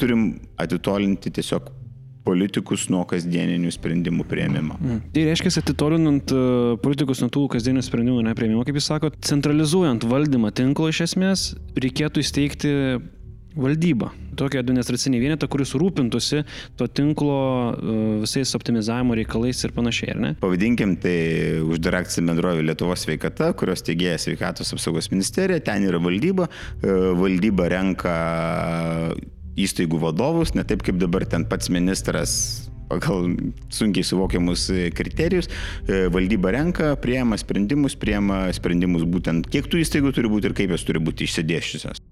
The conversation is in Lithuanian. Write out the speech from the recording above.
turim atitolinti tiesiog politikus nuo kasdieninių sprendimų prieimimo. Mm. Tai reiškia, atitolinant uh, politikus nuo tų kasdienių sprendimų neprieimimo, kaip jūs sakote, centralizuojant valdymą tinklo iš esmės, reikėtų įsteigti valdybą. Tokią administracinį vienetą, kuris rūpintųsi to tinklo uh, visais optimizavimo reikalais ir panašiai, ar ne? Pavadinkim tai uždara akcija bendrovė Lietuvos sveikata, kurios teigėja sveikatos apsaugos ministerija, ten yra valdyba, uh, valdyba renka įstaigų vadovus, ne taip kaip dabar ten pats ministras pagal sunkiai suvokiamus kriterijus, e, valdyba renka, prieima sprendimus, prieima sprendimus būtent kiek tų įstaigų turi būti ir kaip jos turi būti išsidėščiusios.